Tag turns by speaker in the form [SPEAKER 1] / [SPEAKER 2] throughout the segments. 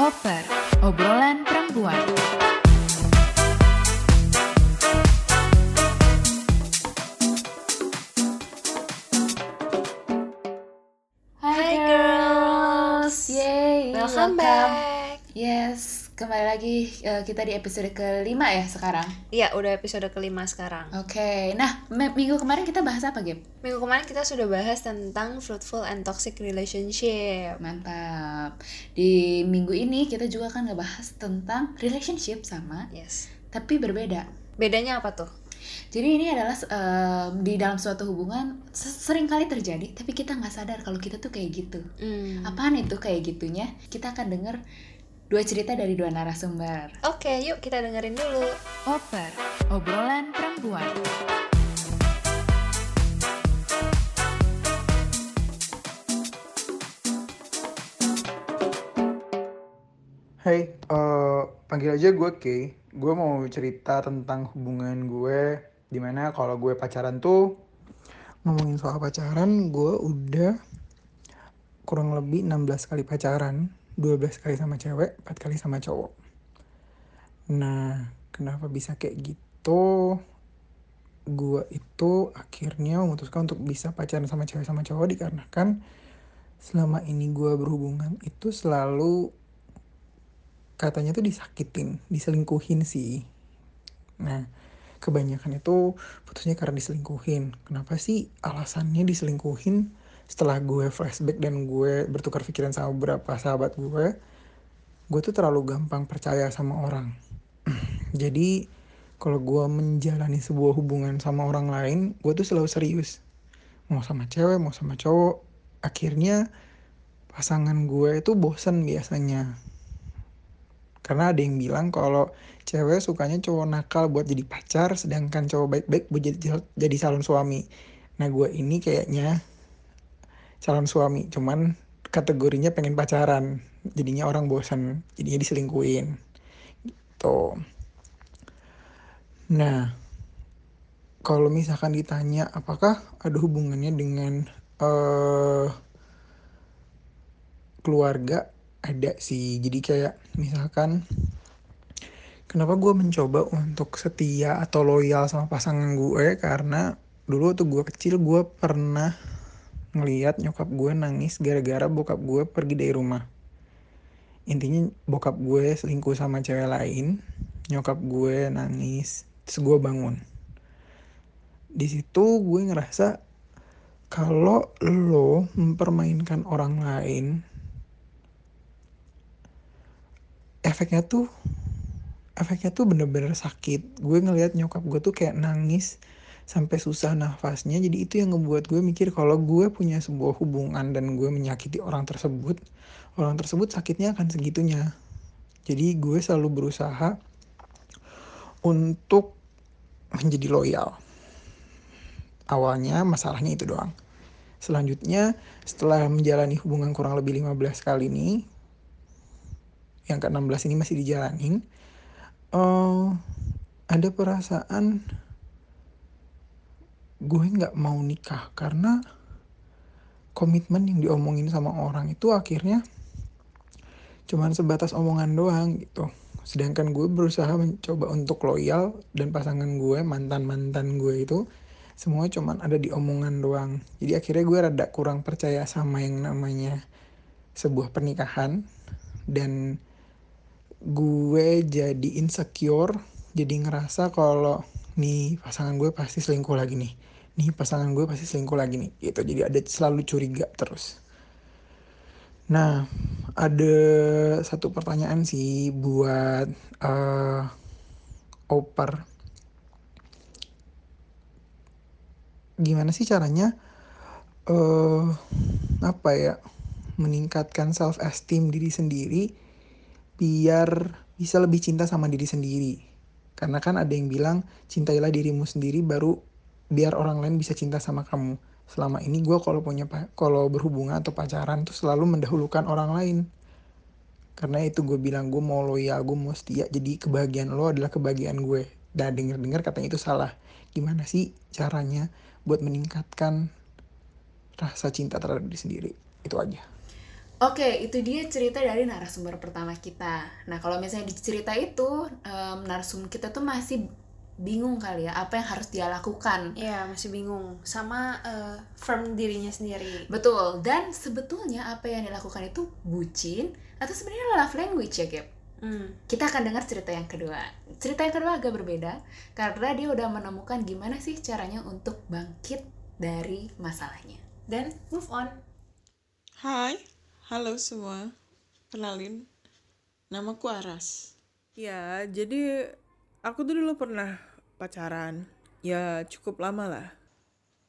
[SPEAKER 1] Oper, obrolan perempuan.
[SPEAKER 2] Hi girls,
[SPEAKER 1] Yay,
[SPEAKER 2] welcome back.
[SPEAKER 1] Yes, kembali lagi eh, kita di episode kelima ya sekarang.
[SPEAKER 2] Iya, udah episode kelima sekarang.
[SPEAKER 1] Oke, nah me- minggu kemarin kita bahas apa, Gap?
[SPEAKER 2] Minggu kemarin kita sudah bahas tentang fruitful and toxic relationship.
[SPEAKER 1] Mantap. Di minggu ini kita juga akan ngebahas tentang relationship sama,
[SPEAKER 2] Yes.
[SPEAKER 1] tapi berbeda.
[SPEAKER 2] Bedanya apa tuh?
[SPEAKER 1] Jadi ini adalah eh, di dalam suatu hubungan se- sering kali terjadi, tapi kita nggak sadar kalau kita tuh kayak gitu.
[SPEAKER 2] Hmm.
[SPEAKER 1] Apaan itu kayak gitunya? Kita akan denger dua cerita dari dua narasumber.
[SPEAKER 2] Oke, yuk kita dengerin dulu.
[SPEAKER 1] Oper, obrolan perempuan.
[SPEAKER 3] Hai, eh, panggil aja gue Kay. Gue mau cerita tentang hubungan gue di mana kalau gue pacaran tuh ngomongin soal pacaran, gue udah kurang lebih 16 kali pacaran, 12 kali sama cewek, 4 kali sama cowok. Nah, kenapa bisa kayak gitu? Gue itu akhirnya memutuskan untuk bisa pacaran sama cewek sama cowok dikarenakan selama ini gue berhubungan itu selalu katanya tuh disakitin, diselingkuhin sih. Nah, kebanyakan itu putusnya karena diselingkuhin. Kenapa sih alasannya diselingkuhin? Setelah gue flashback dan gue bertukar pikiran sama beberapa sahabat gue, gue tuh terlalu gampang percaya sama orang. Jadi, kalau gue menjalani sebuah hubungan sama orang lain, gue tuh selalu serius. Mau sama cewek, mau sama cowok. Akhirnya, pasangan gue itu bosen biasanya karena ada yang bilang kalau cewek sukanya cowok nakal buat jadi pacar, sedangkan cowok baik-baik buat jadi, jadi calon suami. Nah gue ini kayaknya calon suami, cuman kategorinya pengen pacaran. Jadinya orang bosan, jadinya diselingkuin. Gitu. Nah, kalau misalkan ditanya apakah ada hubungannya dengan eh keluarga ada sih jadi kayak misalkan kenapa gue mencoba untuk setia atau loyal sama pasangan gue? Karena dulu tuh gue kecil gue pernah ngeliat nyokap gue nangis gara-gara bokap gue pergi dari rumah. Intinya bokap gue selingkuh sama cewek lain nyokap gue nangis terus gue bangun. Di situ gue ngerasa kalau lo mempermainkan orang lain efeknya tuh efeknya tuh bener-bener sakit. Gue ngelihat nyokap gue tuh kayak nangis sampai susah nafasnya. Jadi itu yang ngebuat gue mikir kalau gue punya sebuah hubungan dan gue menyakiti orang tersebut orang tersebut sakitnya akan segitunya. Jadi gue selalu berusaha untuk menjadi loyal. Awalnya masalahnya itu doang. Selanjutnya setelah menjalani hubungan kurang lebih 15 kali ini yang ke-16 ini masih dijalanin eh ada perasaan gue nggak mau nikah karena komitmen yang diomongin sama orang itu akhirnya cuman sebatas omongan doang gitu. Sedangkan gue berusaha mencoba untuk loyal dan pasangan gue mantan mantan gue itu semua cuman ada di omongan doang. Jadi akhirnya gue rada kurang percaya sama yang namanya sebuah pernikahan dan gue jadi insecure jadi ngerasa kalau nih pasangan gue pasti selingkuh lagi nih. Nih pasangan gue pasti selingkuh lagi nih gitu. Jadi ada selalu curiga terus. Nah ada satu pertanyaan sih buat uh, oper gimana sih caranya uh, apa ya meningkatkan self esteem diri sendiri biar bisa lebih cinta sama diri sendiri. Karena kan ada yang bilang cintailah dirimu sendiri baru biar orang lain bisa cinta sama kamu. Selama ini gue kalau punya kalau berhubungan atau pacaran tuh selalu mendahulukan orang lain. Karena itu gue bilang gue mau loyal, gue mau setia. Jadi kebahagiaan lo adalah kebahagiaan gue. Dan denger-dengar katanya itu salah. Gimana sih caranya buat meningkatkan rasa cinta terhadap diri sendiri? Itu aja.
[SPEAKER 1] Oke, itu dia cerita dari narasumber pertama kita. Nah, kalau misalnya di cerita itu em, narasumber kita tuh masih bingung kali ya apa yang harus dia lakukan.
[SPEAKER 2] Iya, masih bingung sama eh, firm dirinya sendiri.
[SPEAKER 1] Betul. Dan sebetulnya apa yang dilakukan itu bucin atau sebenarnya love language ya, Gap?
[SPEAKER 2] Hmm.
[SPEAKER 1] Kita akan dengar cerita yang kedua. Cerita yang kedua agak berbeda karena dia udah menemukan gimana sih caranya untuk bangkit dari masalahnya.
[SPEAKER 2] Dan move on.
[SPEAKER 4] Hai, halo semua. Kenalin, namaku Aras.
[SPEAKER 5] Ya, jadi aku tuh dulu pernah pacaran. Ya, cukup lama lah.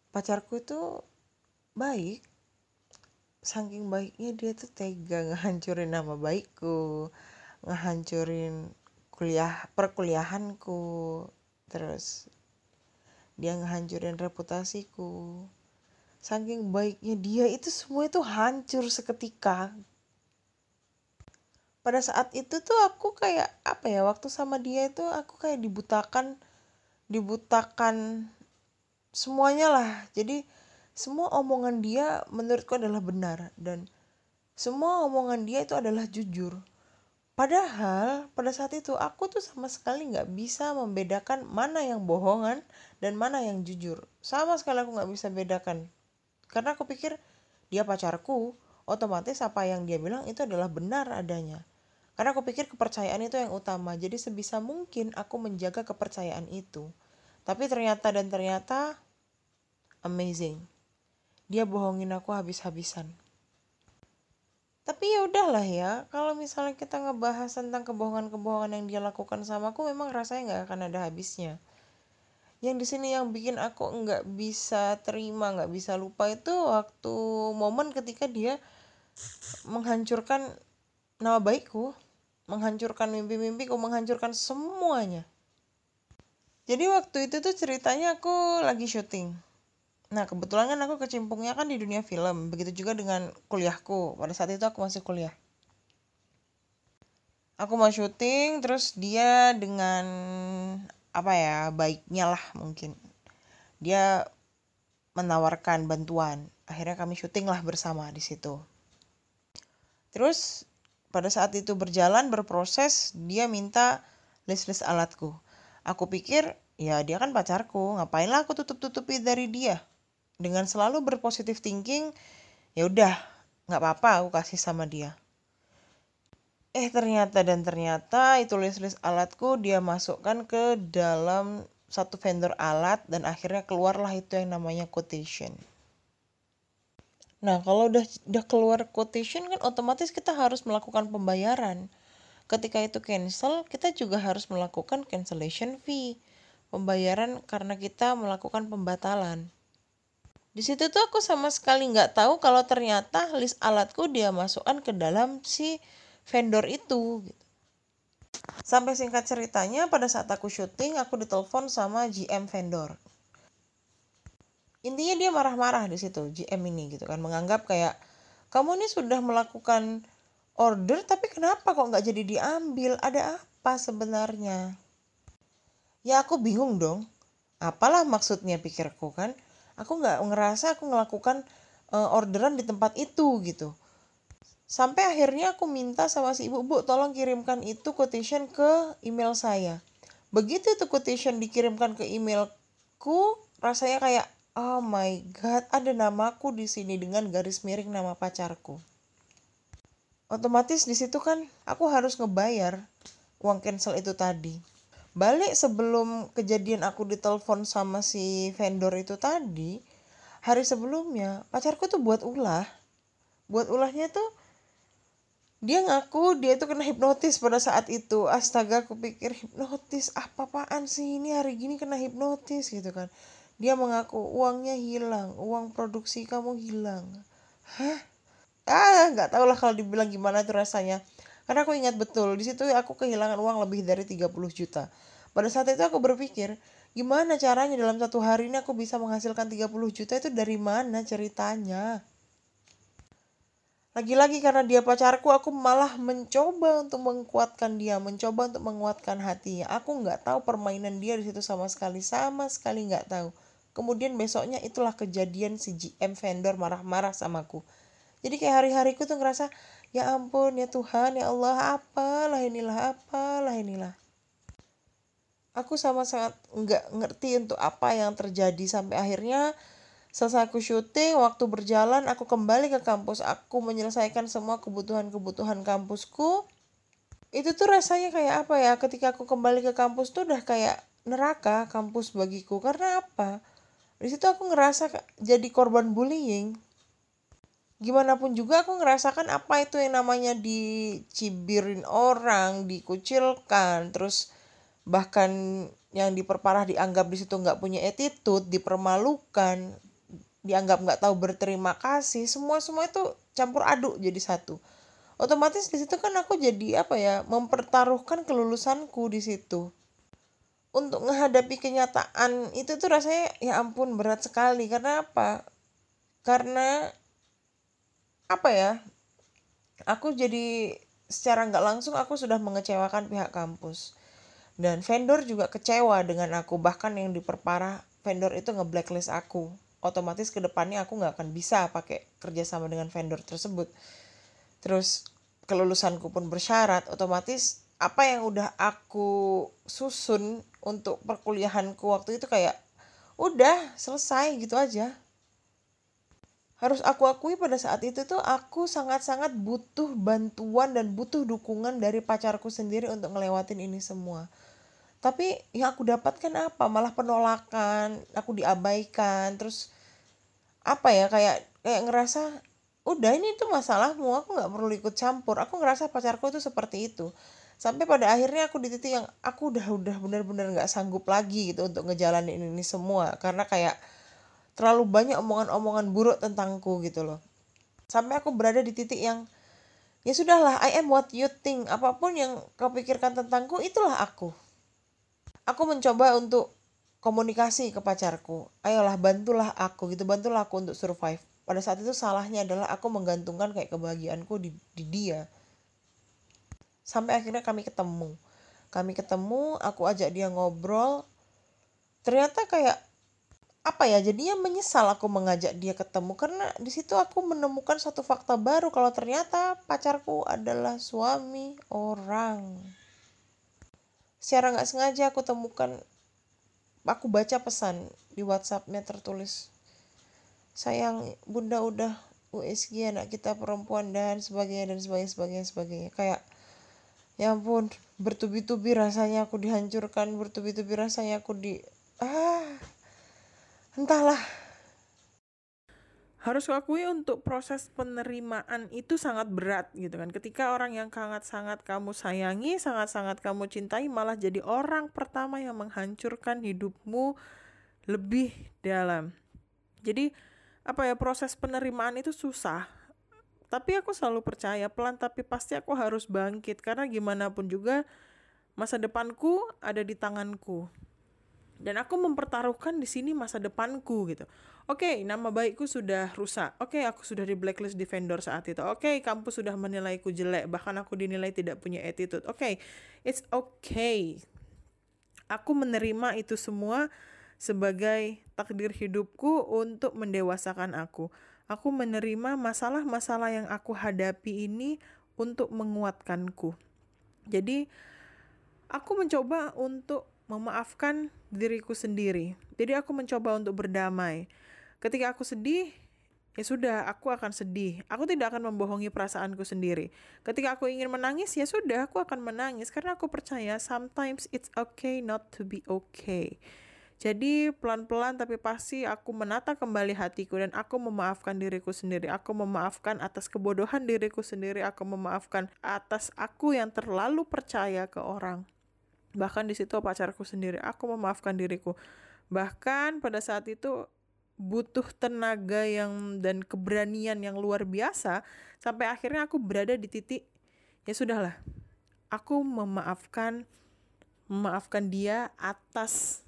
[SPEAKER 5] Pacarku itu baik. Saking baiknya dia tuh tega ngehancurin nama baikku, ngehancurin kuliah perkuliahanku, terus dia ngehancurin reputasiku. Saking baiknya dia itu semua itu hancur seketika. Pada saat itu tuh aku kayak apa ya waktu sama dia itu aku kayak dibutakan dibutakan semuanya lah. Jadi semua omongan dia menurutku adalah benar dan semua omongan dia itu adalah jujur. Padahal pada saat itu aku tuh sama sekali nggak bisa membedakan mana yang bohongan dan mana yang jujur. Sama sekali aku nggak bisa bedakan. Karena aku pikir dia pacarku, otomatis apa yang dia bilang itu adalah benar adanya. Karena aku pikir kepercayaan itu yang utama. Jadi sebisa mungkin aku menjaga kepercayaan itu. Tapi ternyata dan ternyata amazing. Dia bohongin aku habis-habisan. Tapi ya udahlah ya, kalau misalnya kita ngebahas tentang kebohongan-kebohongan yang dia lakukan sama aku, memang rasanya nggak akan ada habisnya. Yang di sini yang bikin aku nggak bisa terima, nggak bisa lupa itu waktu momen ketika dia menghancurkan nama baikku, menghancurkan mimpi-mimpiku, menghancurkan semuanya. Jadi waktu itu tuh ceritanya aku lagi syuting. Nah kebetulan kan aku kecimpungnya kan di dunia film, begitu juga dengan kuliahku. Pada saat itu aku masih kuliah. Aku mau syuting, terus dia dengan apa ya baiknya lah mungkin dia menawarkan bantuan. Akhirnya kami syuting lah bersama di situ. Terus pada saat itu berjalan berproses dia minta list-list alatku. Aku pikir ya dia kan pacarku, ngapain lah aku tutup-tutupi dari dia. Dengan selalu berpositif thinking, ya udah nggak apa-apa aku kasih sama dia. Eh ternyata dan ternyata itu list-list alatku dia masukkan ke dalam satu vendor alat dan akhirnya keluarlah itu yang namanya quotation. Nah, kalau udah udah keluar quotation kan otomatis kita harus melakukan pembayaran. Ketika itu cancel, kita juga harus melakukan cancellation fee. Pembayaran karena kita melakukan pembatalan. Di situ tuh aku sama sekali nggak tahu kalau ternyata list alatku dia masukkan ke dalam si vendor itu. Gitu. Sampai singkat ceritanya pada saat aku syuting aku ditelepon sama GM vendor. Intinya dia marah-marah di situ GM ini gitu kan. Menganggap kayak kamu ini sudah melakukan order tapi kenapa kok nggak jadi diambil? Ada apa sebenarnya? Ya aku bingung dong. Apalah maksudnya pikirku kan? Aku nggak ngerasa aku melakukan uh, orderan di tempat itu gitu sampai akhirnya aku minta sama si ibu bu tolong kirimkan itu quotation ke email saya begitu itu quotation dikirimkan ke emailku rasanya kayak Oh my god, ada namaku di sini dengan garis miring nama pacarku. Otomatis di situ kan aku harus ngebayar uang cancel itu tadi. Balik sebelum kejadian aku ditelepon sama si vendor itu tadi, hari sebelumnya pacarku tuh buat ulah. Buat ulahnya tuh dia ngaku dia tuh kena hipnotis pada saat itu astaga aku pikir hipnotis apa apaan sih ini hari gini kena hipnotis gitu kan dia mengaku uangnya hilang, uang produksi kamu hilang. Hah? Ah, nggak tahu lah kalau dibilang gimana tuh rasanya. Karena aku ingat betul, di situ aku kehilangan uang lebih dari 30 juta. Pada saat itu aku berpikir, gimana caranya dalam satu hari ini aku bisa menghasilkan 30 juta itu dari mana ceritanya? Lagi-lagi karena dia pacarku, aku malah mencoba untuk menguatkan dia, mencoba untuk menguatkan hatinya. Aku nggak tahu permainan dia di situ sama sekali, sama sekali nggak tahu. Kemudian besoknya itulah kejadian si GM vendor marah-marah sama aku. jadi kayak hari-hariku tuh ngerasa ya ampun ya Tuhan ya Allah apalah inilah apalah inilah aku sama sangat nggak ngerti untuk apa yang terjadi sampai akhirnya selesai aku syuting waktu berjalan aku kembali ke kampus. Aku menyelesaikan semua kebutuhan-kebutuhan kampusku. Itu tuh rasanya kayak apa ya? Ketika aku kembali ke kampus tuh udah kayak neraka kampus bagiku. Karena apa? Di situ aku ngerasa jadi korban bullying. Gimana pun juga aku ngerasakan apa itu yang namanya dicibirin orang dikucilkan terus bahkan yang diperparah dianggap di situ nggak punya attitude dipermalukan dianggap nggak tahu berterima kasih semua semua itu campur aduk jadi satu. Otomatis di situ kan aku jadi apa ya mempertaruhkan kelulusanku di situ. Untuk menghadapi kenyataan itu tuh rasanya ya ampun berat sekali. Karena apa? Karena apa ya aku jadi secara nggak langsung aku sudah mengecewakan pihak kampus. Dan vendor juga kecewa dengan aku. Bahkan yang diperparah vendor itu nge-blacklist aku otomatis ke depannya aku nggak akan bisa pakai kerjasama dengan vendor tersebut. Terus kelulusanku pun bersyarat otomatis apa yang udah aku susun untuk perkuliahanku waktu itu kayak udah selesai gitu aja. Harus aku akui pada saat itu tuh aku sangat-sangat butuh bantuan dan butuh dukungan dari pacarku sendiri untuk ngelewatin ini semua tapi yang aku dapatkan apa? Malah penolakan aku diabaikan terus apa ya kayak kayak ngerasa udah ini tuh masalahmu aku nggak perlu ikut campur. Aku ngerasa pacarku itu seperti itu. Sampai pada akhirnya aku di titik yang aku udah udah benar-benar nggak sanggup lagi gitu untuk ngejalanin ini semua. Karena kayak terlalu banyak omongan-omongan buruk tentangku gitu loh. Sampai aku berada di titik yang ya sudahlah I am what you think. Apa pun yang kau pikirkan tentangku itulah aku aku mencoba untuk komunikasi ke pacarku. Ayolah bantulah aku gitu bantulah aku untuk survive. Pada saat itu salahnya adalah aku menggantungkan kayak kebahagiaanku di, di dia. Sampai akhirnya kami ketemu. Kami ketemu aku ajak dia ngobrol. Ternyata kayak apa ya jadinya menyesal aku mengajak dia ketemu. Karena di situ aku menemukan satu fakta baru kalau ternyata pacarku adalah suami orang secara nggak sengaja aku temukan aku baca pesan di WhatsAppnya tertulis sayang bunda udah USG anak kita perempuan dan sebagainya dan sebagainya sebagainya sebagainya. Kayak ya ampun bertubi-tubi rasanya aku dihancurkan bertubi-tubi rasanya aku di ah entahlah
[SPEAKER 4] harus akui untuk proses penerimaan itu sangat berat gitu kan. Ketika orang yang sangat-sangat kamu sayangi sangat-sangat kamu cintai malah jadi orang pertama yang menghancurkan hidupmu lebih dalam. Jadi apa ya proses penerimaan itu susah. Tapi aku selalu percaya pelan tapi pasti aku harus bangkit. Karena gimana pun juga masa depanku ada di tanganku dan aku mempertaruhkan di sini masa depanku gitu. Oke, okay, nama baikku sudah rusak. Oke, okay, aku sudah di blacklist di vendor saat itu. Oke, okay, kampus sudah menilaiku jelek, bahkan aku dinilai tidak punya attitude. Oke, okay, it's okay. Aku menerima itu semua sebagai takdir hidupku untuk mendewasakan aku. Aku menerima masalah-masalah yang aku hadapi ini untuk menguatkanku. Jadi, aku mencoba untuk memaafkan diriku sendiri. Jadi, aku mencoba untuk berdamai. Ketika aku sedih, ya sudah, aku akan sedih. Aku tidak akan membohongi perasaanku sendiri. Ketika aku ingin menangis, ya sudah, aku akan menangis karena aku percaya sometimes it's okay not to be okay. Jadi pelan-pelan tapi pasti aku menata kembali hatiku dan aku memaafkan diriku sendiri. Aku memaafkan atas kebodohan diriku sendiri. Aku memaafkan atas aku yang terlalu percaya ke orang. Bahkan di situ pacarku sendiri. Aku memaafkan diriku. Bahkan pada saat itu butuh tenaga yang dan keberanian yang luar biasa sampai akhirnya aku berada di titik ya sudahlah. Aku memaafkan memaafkan dia atas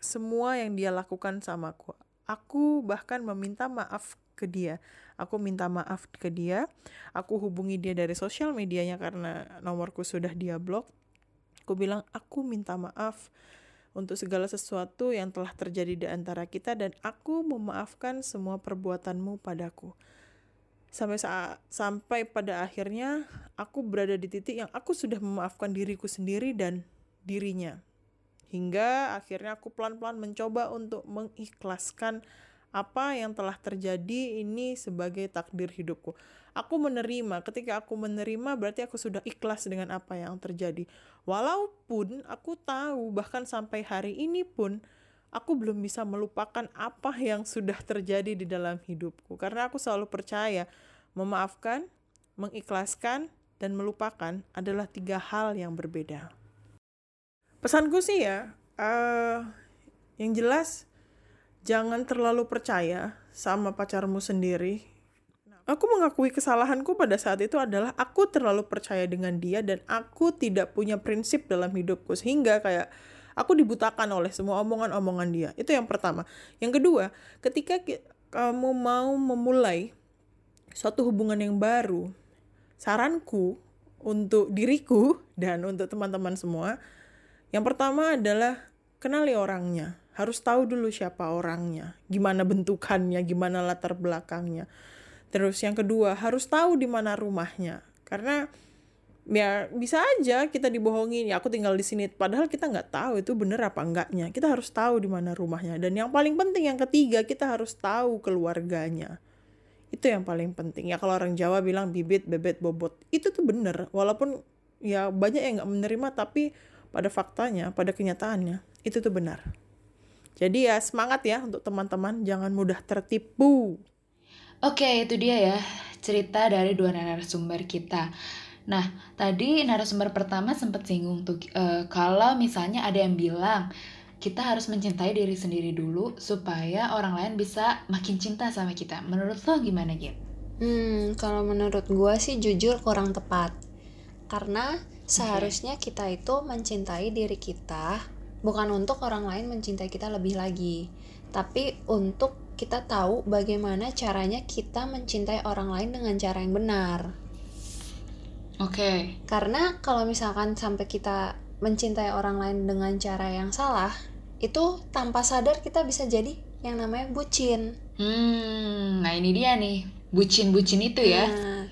[SPEAKER 4] semua yang dia lakukan sama aku. Aku bahkan meminta maaf ke dia. Aku minta maaf ke dia. Aku hubungi dia dari sosial medianya karena nomorku sudah dia blok. Aku bilang, aku minta maaf untuk segala sesuatu yang telah terjadi di antara kita dan aku memaafkan semua perbuatanmu padaku. sampai saat sampai pada akhirnya aku berada di titik yang aku sudah memaafkan diriku sendiri dan dirinya hingga akhirnya aku pelan-pelan mencoba untuk mengikhlaskan apa yang telah terjadi ini sebagai takdir hidupku. Aku menerima, ketika aku menerima berarti aku sudah ikhlas dengan apa yang terjadi. Walaupun aku tahu bahkan sampai hari ini pun aku belum bisa melupakan apa yang sudah terjadi di dalam hidupku karena aku selalu percaya memaafkan, mengikhlaskan dan melupakan adalah tiga hal yang berbeda. Pesanku sih ya, uh, yang jelas jangan terlalu percaya sama pacarmu sendiri. Aku mengakui kesalahanku pada saat itu adalah aku terlalu percaya dengan dia dan aku tidak punya prinsip dalam hidupku sehingga kayak aku dibutakan oleh semua omongan-omongan dia. Itu yang pertama. Yang kedua, ketika kamu mau memulai suatu hubungan yang baru, saranku untuk diriku dan untuk teman-teman semua, yang pertama adalah kenali orangnya harus tahu dulu siapa orangnya, gimana bentukannya, gimana latar belakangnya. Terus yang kedua, harus tahu di mana rumahnya. Karena ya bisa aja kita dibohongin ya aku tinggal di sini. Padahal kita nggak tahu itu bener apa enggaknya. Kita harus tahu di mana rumahnya. Dan yang paling penting yang ketiga kita harus tahu keluarganya. Itu yang paling penting. Ya kalau orang Jawa bilang bibit bebet bobot. Itu tuh bener. Walaupun ya banyak yang nggak menerima tapi pada faktanya pada kenyataannya itu tuh benar jadi ya semangat ya untuk teman-teman jangan mudah tertipu.
[SPEAKER 1] Oke, itu dia ya cerita dari dua narasumber kita. Nah, tadi narasumber pertama sempat singgung tuh uh, kalau misalnya ada yang bilang kita harus mencintai diri sendiri dulu supaya orang lain bisa makin cinta sama kita. Menurut lo gimana, Git?
[SPEAKER 2] Hmm, kalau menurut gue sih jujur kurang tepat. Karena seharusnya okay. kita itu mencintai diri kita bukan untuk orang lain mencintai kita lebih lagi, tapi untuk kita tahu bagaimana caranya kita mencintai orang lain dengan cara yang benar.
[SPEAKER 1] Oke. Okay.
[SPEAKER 2] Karena kalau misalkan sampai kita mencintai orang lain dengan cara yang salah, itu tanpa sadar kita bisa jadi yang namanya bucin.
[SPEAKER 1] Hmm, nah ini dia nih, bucin-bucin itu ya. Nah,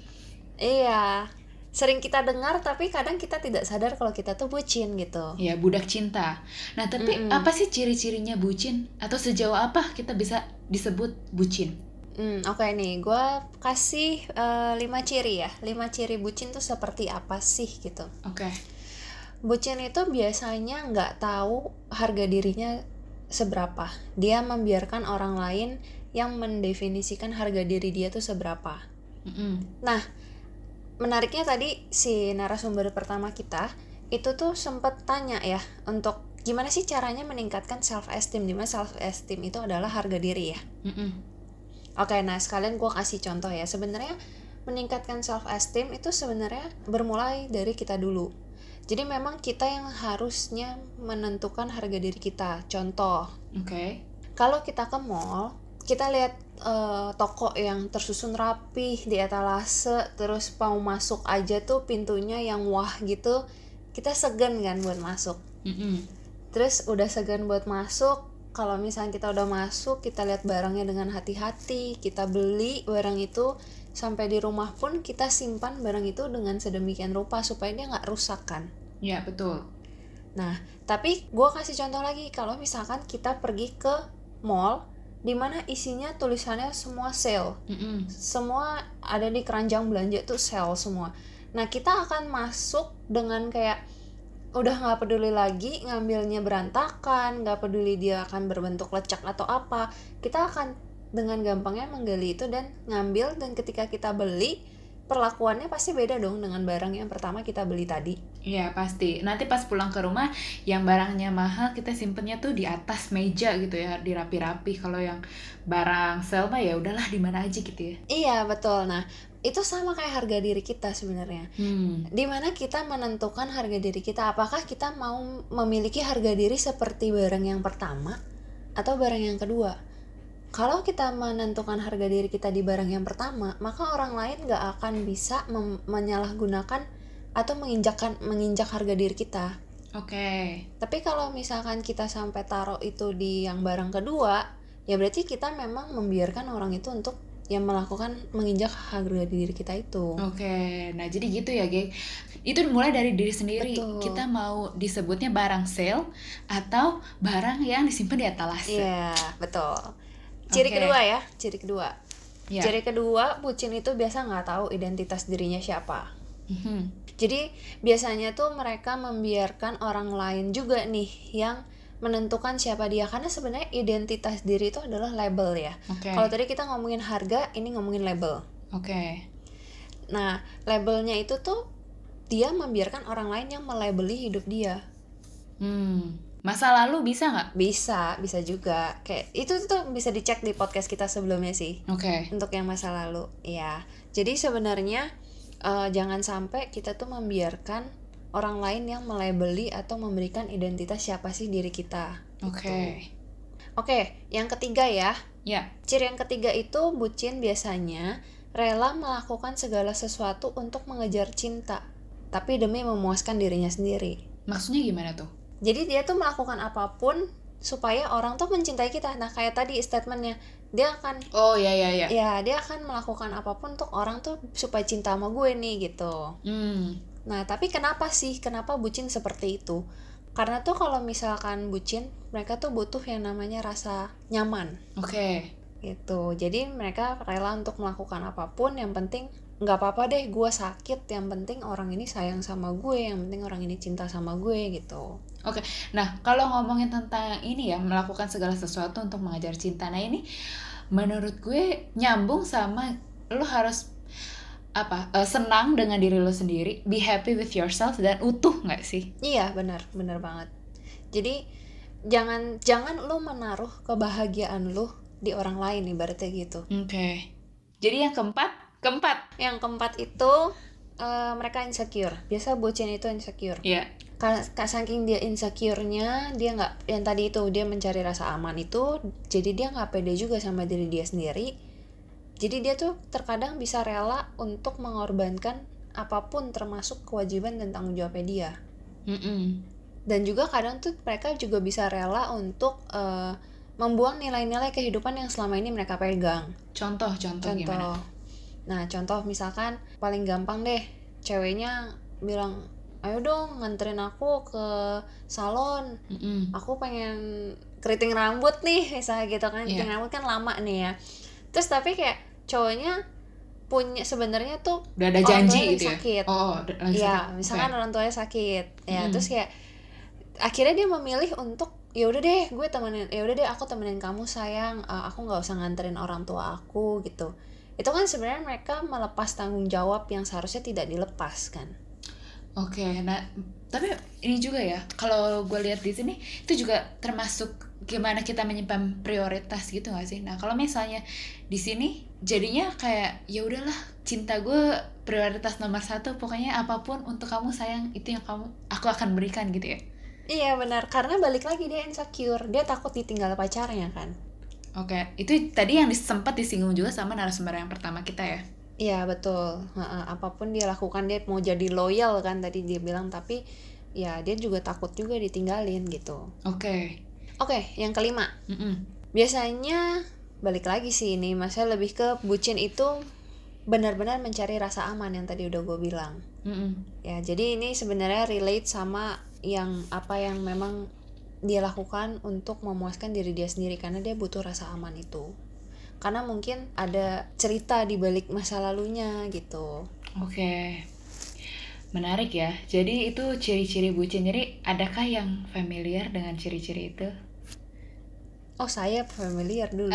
[SPEAKER 2] iya sering kita dengar tapi kadang kita tidak sadar kalau kita tuh bucin gitu.
[SPEAKER 1] Ya, budak cinta. Nah, tapi mm -mm. apa sih ciri-cirinya bucin atau sejauh apa kita bisa disebut bucin?
[SPEAKER 2] Hmm, oke okay nih, gue kasih uh, lima ciri ya. Lima ciri bucin tuh seperti apa sih gitu.
[SPEAKER 1] Oke. Okay.
[SPEAKER 2] Bucin itu biasanya nggak tahu harga dirinya seberapa. Dia membiarkan orang lain yang mendefinisikan harga diri dia tuh seberapa. Mm -hmm. Nah, menariknya tadi si narasumber pertama kita itu tuh sempat tanya ya untuk gimana sih caranya meningkatkan self esteem di mana self esteem itu adalah harga diri ya mm -mm. oke nah sekalian gue kasih contoh ya sebenarnya meningkatkan self esteem itu sebenarnya bermulai dari kita dulu jadi memang kita yang harusnya menentukan harga diri kita contoh
[SPEAKER 1] oke okay.
[SPEAKER 2] kalau kita ke mall kita lihat uh, toko yang tersusun rapi di etalase terus mau masuk aja tuh pintunya yang wah gitu kita segan kan buat masuk. Mm -hmm. terus udah segan buat masuk kalau misalnya kita udah masuk kita lihat barangnya dengan hati-hati kita beli barang itu sampai di rumah pun kita simpan barang itu dengan sedemikian rupa supaya dia nggak rusak kan.
[SPEAKER 1] Ya betul.
[SPEAKER 2] Nah tapi gue kasih contoh lagi kalau misalkan kita pergi ke mall di mana isinya tulisannya semua sale mm -hmm. semua ada di keranjang belanja tuh sale semua nah kita akan masuk dengan kayak udah nggak peduli lagi ngambilnya berantakan nggak peduli dia akan berbentuk lecak atau apa kita akan dengan gampangnya menggali itu dan ngambil dan ketika kita beli perlakuannya pasti beda dong dengan barang yang pertama kita beli tadi.
[SPEAKER 1] Iya pasti. Nanti pas pulang ke rumah yang barangnya mahal kita simpennya tuh di atas meja gitu ya, dirapi-rapi. Kalau yang barang sel mah ya udahlah di mana aja gitu ya.
[SPEAKER 2] Iya betul. Nah itu sama kayak harga diri kita sebenarnya. Hmm. Di mana kita menentukan harga diri kita. Apakah kita mau memiliki harga diri seperti barang yang pertama atau barang yang kedua? Kalau kita menentukan harga diri kita di barang yang pertama, maka orang lain gak akan bisa menyalahgunakan atau menginjakkan menginjak harga diri kita.
[SPEAKER 1] Oke. Okay.
[SPEAKER 2] Tapi kalau misalkan kita sampai taruh itu di yang barang kedua, ya berarti kita memang membiarkan orang itu untuk yang melakukan menginjak harga diri kita itu.
[SPEAKER 1] Oke, nah jadi gitu ya, geng. Itu mulai dari diri sendiri.
[SPEAKER 2] Betul.
[SPEAKER 1] Kita mau disebutnya barang sale atau barang yang disimpan di etalase.
[SPEAKER 2] Iya, betul. Ciri
[SPEAKER 1] Oke.
[SPEAKER 2] kedua ya, ciri kedua.
[SPEAKER 1] Ya.
[SPEAKER 2] Ciri kedua, bucin itu biasa nggak tahu identitas dirinya siapa.
[SPEAKER 1] Mhm.
[SPEAKER 2] Jadi biasanya tuh mereka membiarkan orang lain juga nih yang menentukan siapa dia karena sebenarnya identitas diri itu adalah label ya.
[SPEAKER 1] Oke.
[SPEAKER 2] Kalau tadi kita ngomongin harga, ini ngomongin label.
[SPEAKER 1] Oke.
[SPEAKER 2] Nah, labelnya itu tuh dia membiarkan orang lain yang melabeli hidup dia.
[SPEAKER 1] Hmm. Masa lalu bisa nggak?
[SPEAKER 2] Bisa, bisa juga. Kayak itu tuh bisa dicek di podcast kita sebelumnya sih.
[SPEAKER 1] Oke.
[SPEAKER 2] Untuk yang masa lalu, ya. Jadi sebenarnya eh, jangan sampai kita tuh membiarkan orang lain yang melabeli atau memberikan identitas siapa sih diri kita.
[SPEAKER 1] Oke.
[SPEAKER 2] Oke, yang ketiga ya.
[SPEAKER 1] Ya.
[SPEAKER 2] Ciri yang ketiga itu bucin biasanya rela melakukan segala sesuatu untuk mengejar cinta, tapi demi memuaskan dirinya sendiri.
[SPEAKER 1] Maksudnya gimana tuh?
[SPEAKER 2] Jadi dia tuh melakukan apa pun supaya orang tuh mencintai kita. Nah, kayak tadi statementnya, dia akan
[SPEAKER 1] Oh ya ya ya.
[SPEAKER 2] ya dia akan melakukan apa pun untuk orang tuh supaya cinta sama gue nih gitu.
[SPEAKER 1] Hmm.
[SPEAKER 2] Nah, tapi kenapa sih? Kenapa bucin seperti itu? Karena tuh kalau misalkan bucin, mereka tuh butuh yang namanya rasa nyaman
[SPEAKER 1] Oke.
[SPEAKER 2] gitu. Jadi mereka rela untuk melakukan apa pun, yang penting nggak apa-apa deh gue sakit, yang penting orang ini sayang sama gue, yang penting orang ini cinta sama gue gitu.
[SPEAKER 1] Oke. Nah, kalau ngomongin tentang ini ya, melakukan segala sesuatu untuk mengajar cinta. Nah, ini menurut gue nyambung sama lo harus apa? eh, senang dengan diri lo sendiri, be happy with yourself dan utuh nggak sih?
[SPEAKER 2] Iya benar, benar banget. Jadi jangan jangan lu menaruh kebahagiaan lu di orang lain ibaratnya gitu.
[SPEAKER 1] Oke. Jadi yang keempat, keempat.
[SPEAKER 2] Yang keempat itu eh, mereka insecure. Biasa bocin itu insecure.
[SPEAKER 1] Iya.
[SPEAKER 2] Karena ka- saking dia insecure-nya, dia nggak yang tadi itu dia mencari rasa aman itu, jadi dia nggak pede juga sama diri dia sendiri. Jadi dia tuh terkadang bisa rela untuk mengorbankan apa pun termasuk kewajiban dan tanggung jawabnya dia.
[SPEAKER 1] Mm-mm.
[SPEAKER 2] dan juga kadang tuh mereka juga bisa rela untuk eh, membuang nilai-nilai kehidupan yang selama ini mereka pegang.
[SPEAKER 1] Contoh, contoh,
[SPEAKER 2] Contoh,
[SPEAKER 1] gimana?
[SPEAKER 2] Nah contoh misalkan paling gampang deh, ceweknya bilang, ayo dong nganterin aku ke salon,
[SPEAKER 1] Mm-mm.
[SPEAKER 2] aku pengen keriting rambut nih, misalnya gitu kan, keriting
[SPEAKER 1] Iya.
[SPEAKER 2] rambut kan lama nih ya. Terus tapi kayak cowoknya punya sebenarnya tuh
[SPEAKER 1] Udah ada janji gitu ya?
[SPEAKER 2] sakit.
[SPEAKER 1] Oh, lagi
[SPEAKER 2] Iya,
[SPEAKER 1] sakit.
[SPEAKER 2] misalkan
[SPEAKER 1] Oke.
[SPEAKER 2] orang tuanya sakit, ya
[SPEAKER 1] Hmm.
[SPEAKER 2] terus kayak akhirnya dia memilih untuk ya udah deh gue temenin ya udah deh aku temenin kamu sayang Eh, aku nggak usah nganterin orang tua aku gitu itu kan sebenarnya mereka melepas tanggung jawab yang seharusnya tidak dilepas kan
[SPEAKER 1] Oke, nah tapi ini juga ya, kalau gue lihat di sini itu juga termasuk gimana kita menyimpan prioritas gitu gak sih? Nah kalau misalnya di sini jadinya kayak ya udahlah cinta gue prioritas nomor satu, pokoknya apa pun untuk kamu sayang itu yang kamu aku akan berikan gitu ya.
[SPEAKER 2] iya benar karena balik lagi dia insecure dia takut ditinggal pacarnya kan
[SPEAKER 1] Oke, itu tadi yang sempat disinggung juga sama narasumber yang pertama kita ya.
[SPEAKER 2] iya betul apa pun dia lakukan dia mau jadi loyal kan tadi dia bilang tapi ya dia juga takut juga ditinggalin gitu
[SPEAKER 1] Oke,
[SPEAKER 2] oke yang kelima
[SPEAKER 1] Mm-mm.
[SPEAKER 2] biasanya balik lagi sih ini maksudnya lebih ke bucin itu benar-benar mencari rasa aman yang tadi udah gue bilang
[SPEAKER 1] Mm-mm.
[SPEAKER 2] ya jadi ini sebenarnya relate sama yang apa yang memang dia lakukan untuk memuaskan diri dia sendiri karena dia butuh rasa aman itu karena mungkin ada cerita di balik masa lalunya gitu
[SPEAKER 1] Oke, menarik ya. Jadi itu ciri-ciri bucin. Jadi adakah yang familiar dengan ciri-ciri itu?
[SPEAKER 2] oh saya familiar dulu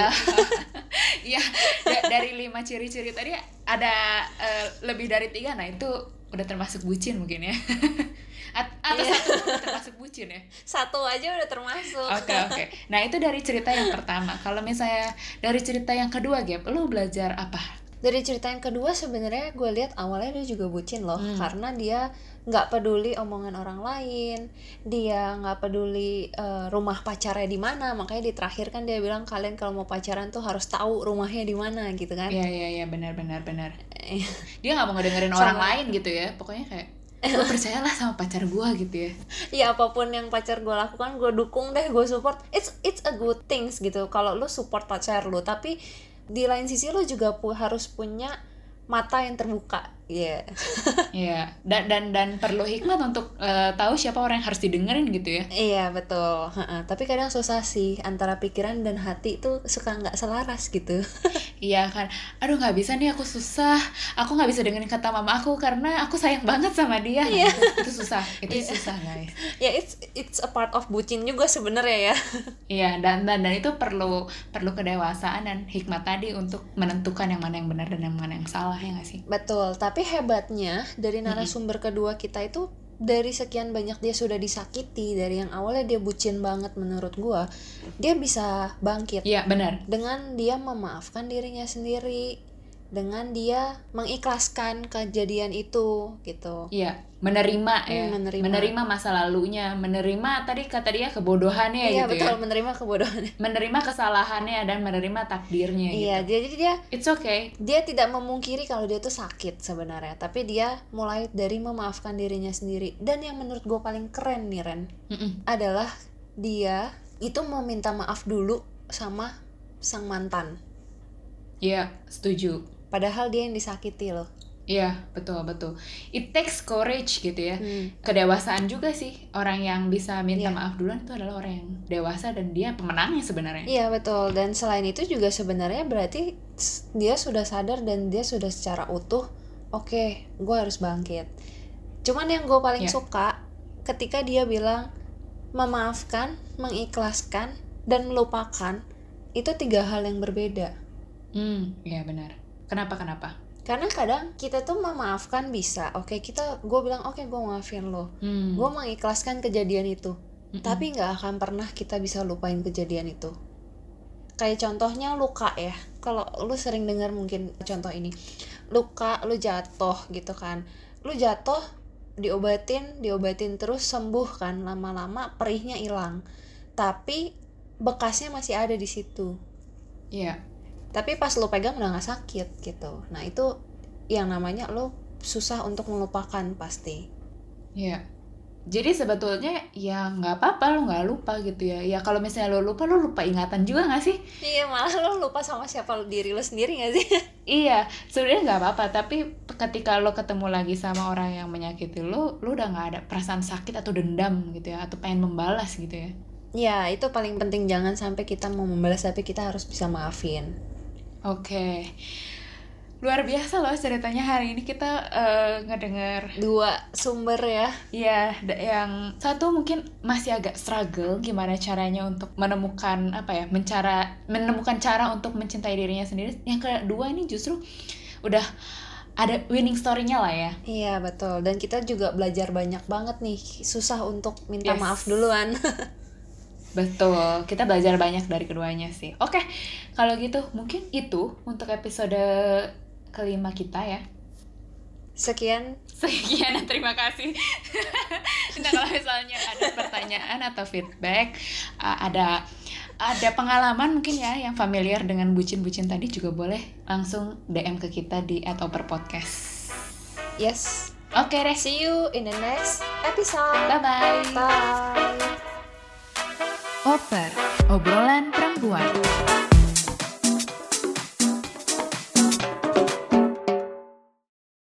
[SPEAKER 1] Iya, da- dari lima ciri-ciri tadi ada eh, lebih dari tiga. Nah itu udah termasuk bucin mungkin ya. At- atau
[SPEAKER 2] Iya.
[SPEAKER 1] satu udah termasuk bucin ya.
[SPEAKER 2] satu aja udah termasuk
[SPEAKER 1] Oke oke. Nah itu dari cerita yang pertama. Kalau misalnya dari cerita yang kedua, Gap, lu belajar apa?
[SPEAKER 2] Dari cerita yang kedua sebenarnya gue lihat awalnya dia juga bucin loh
[SPEAKER 1] Hmm.
[SPEAKER 2] karena dia nggak peduli omongan orang lain, dia nggak peduli eh, rumah pacarnya di mana, makanya di terakhir kan dia bilang kalian kalau mau pacaran tuh harus tahu rumahnya di mana gitu kan?
[SPEAKER 1] Iya iya iya benar benar benar.
[SPEAKER 2] Eh,
[SPEAKER 1] Dia nggak mau ngedengerin
[SPEAKER 2] Sama.
[SPEAKER 1] orang lain gitu ya. Pokoknya kayak gue percayalah sama pacar gue gitu ya.
[SPEAKER 2] ya apa pun yang pacar gue lakukan gue dukung deh gue support. It's it's a good things gitu kalau lu support pacar lu tapi di lain sisi lo juga pu harus punya mata yang terbuka Iya.
[SPEAKER 1] Yeah. Iya. Dan dan dan perlu hikmat untuk uh, tahu siapa orang yang harus didengerin gitu ya.
[SPEAKER 2] Iya betul. Ha-ha. Tapi kadang susah sih antara pikiran dan hati itu suka nggak selaras gitu.
[SPEAKER 1] iya kan. Aduh nggak bisa nih aku susah. Aku nggak bisa dengerin kata mama aku karena aku sayang banget sama dia. Iya. Itu, itu susah. Itu yeah. susah guys.
[SPEAKER 2] Ya yeah, it's it's a part of bucin juga sebenarnya ya.
[SPEAKER 1] iya dan, dan dan itu perlu perlu kedewasaan dan hikmat tadi untuk menentukan yang mana yang benar dan yang mana yang salah ya nggak sih.
[SPEAKER 2] Betul. Tapi tapi hebatnya dari narasumber kedua kita itu dari sekian banyak dia sudah disakiti dari yang awalnya dia bucin banget menurut gua dia bisa bangkit.
[SPEAKER 1] Iya benar.
[SPEAKER 2] Dengan dia memaafkan dirinya sendiri dengan dia mengikhlaskan kejadian itu gitu.
[SPEAKER 1] Iya, menerima ya. Hmm, menerima. menerima masa lalunya, menerima tadi kata dia kebodohannya
[SPEAKER 2] iya,
[SPEAKER 1] gitu
[SPEAKER 2] betul,
[SPEAKER 1] ya.
[SPEAKER 2] menerima kebodohannya.
[SPEAKER 1] Menerima kesalahannya dan menerima takdirnya
[SPEAKER 2] Iya,
[SPEAKER 1] gitu.
[SPEAKER 2] jadi dia
[SPEAKER 1] It's okay.
[SPEAKER 2] Dia tidak memungkiri kalau dia tuh sakit sebenarnya, tapi dia mulai dari memaafkan dirinya sendiri. Dan yang menurut gue paling keren nih Ren, mm -mm. adalah dia itu mau minta maaf dulu sama sang mantan.
[SPEAKER 1] Iya, setuju
[SPEAKER 2] padahal dia yang disakiti loh
[SPEAKER 1] Iya, betul betul. It takes courage gitu ya. Hmm. Kedewasaan juga sih. Orang yang bisa minta yeah. maaf duluan itu adalah orang yang dewasa dan dia pemenangnya sebenarnya.
[SPEAKER 2] Iya, betul. Dan selain itu juga sebenarnya berarti dia sudah sadar dan dia sudah secara utuh, oke, okay, gue harus bangkit. Cuman yang gue paling yeah. suka ketika dia bilang memaafkan, mengikhlaskan, dan melupakan itu tiga hal yang berbeda.
[SPEAKER 1] Hmm, iya benar Kenapa kenapa?
[SPEAKER 2] Karena kadang kita tuh memaafkan bisa, oke okay, kita, gue bilang oke okay, gue maafin lo, hmm. gue mengikhlaskan kejadian itu, mm -mm. tapi nggak akan pernah kita bisa lupain kejadian itu. Kayak contohnya luka ya, kalau lu sering dengar mungkin contoh ini, luka, lu jatuh gitu kan, lu jatuh diobatin, diobatin terus sembuh kan, lama-lama perihnya hilang, tapi bekasnya masih ada di situ.
[SPEAKER 1] Iya. Yeah
[SPEAKER 2] tapi pas lo pegang udah gak sakit gitu nah itu yang namanya lo susah untuk melupakan pasti
[SPEAKER 1] Iya. Jadi sebetulnya ya nggak apa-apa lo nggak lupa gitu ya. Ya kalau misalnya lo lupa lo lupa ingatan juga nggak sih?
[SPEAKER 2] Iya malah lo lupa sama siapa diri lo sendiri nggak sih?
[SPEAKER 1] iya sebenarnya nggak apa-apa tapi ketika lo ketemu lagi sama orang yang menyakiti lo, lo udah nggak ada perasaan sakit atau dendam gitu ya atau pengen membalas gitu ya.
[SPEAKER 2] Ya itu paling penting jangan sampai kita mau membalas tapi kita harus bisa maafin.
[SPEAKER 1] Oke. Luar biasa loh ceritanya hari ini kita uh, ngedenger
[SPEAKER 2] dua sumber ya.
[SPEAKER 1] Iya, yang satu mungkin masih agak struggle gimana caranya untuk menemukan apa ya, mencara menemukan cara untuk mencintai dirinya sendiri. Yang kedua ini justru udah ada winning story-nya lah ya.
[SPEAKER 2] Iya, betul. Dan kita juga belajar banyak banget nih. Susah untuk minta yes. maaf duluan.
[SPEAKER 1] Betul, kita belajar banyak dari keduanya sih. Oke, kalau gitu mungkin itu untuk episode kelima kita ya.
[SPEAKER 2] Sekian.
[SPEAKER 1] Sekian dan terima kasih. nah kalau misalnya ada pertanyaan atau feedback, ada ada pengalaman mungkin ya yang familiar dengan bucin-bucin tadi juga boleh langsung DM ke kita di atau per podcast.
[SPEAKER 2] Yes.
[SPEAKER 1] Oke okay, deh.
[SPEAKER 2] See you in the next episode.
[SPEAKER 1] Bye-bye.
[SPEAKER 2] Bye.
[SPEAKER 1] Over, obrolan perempuan.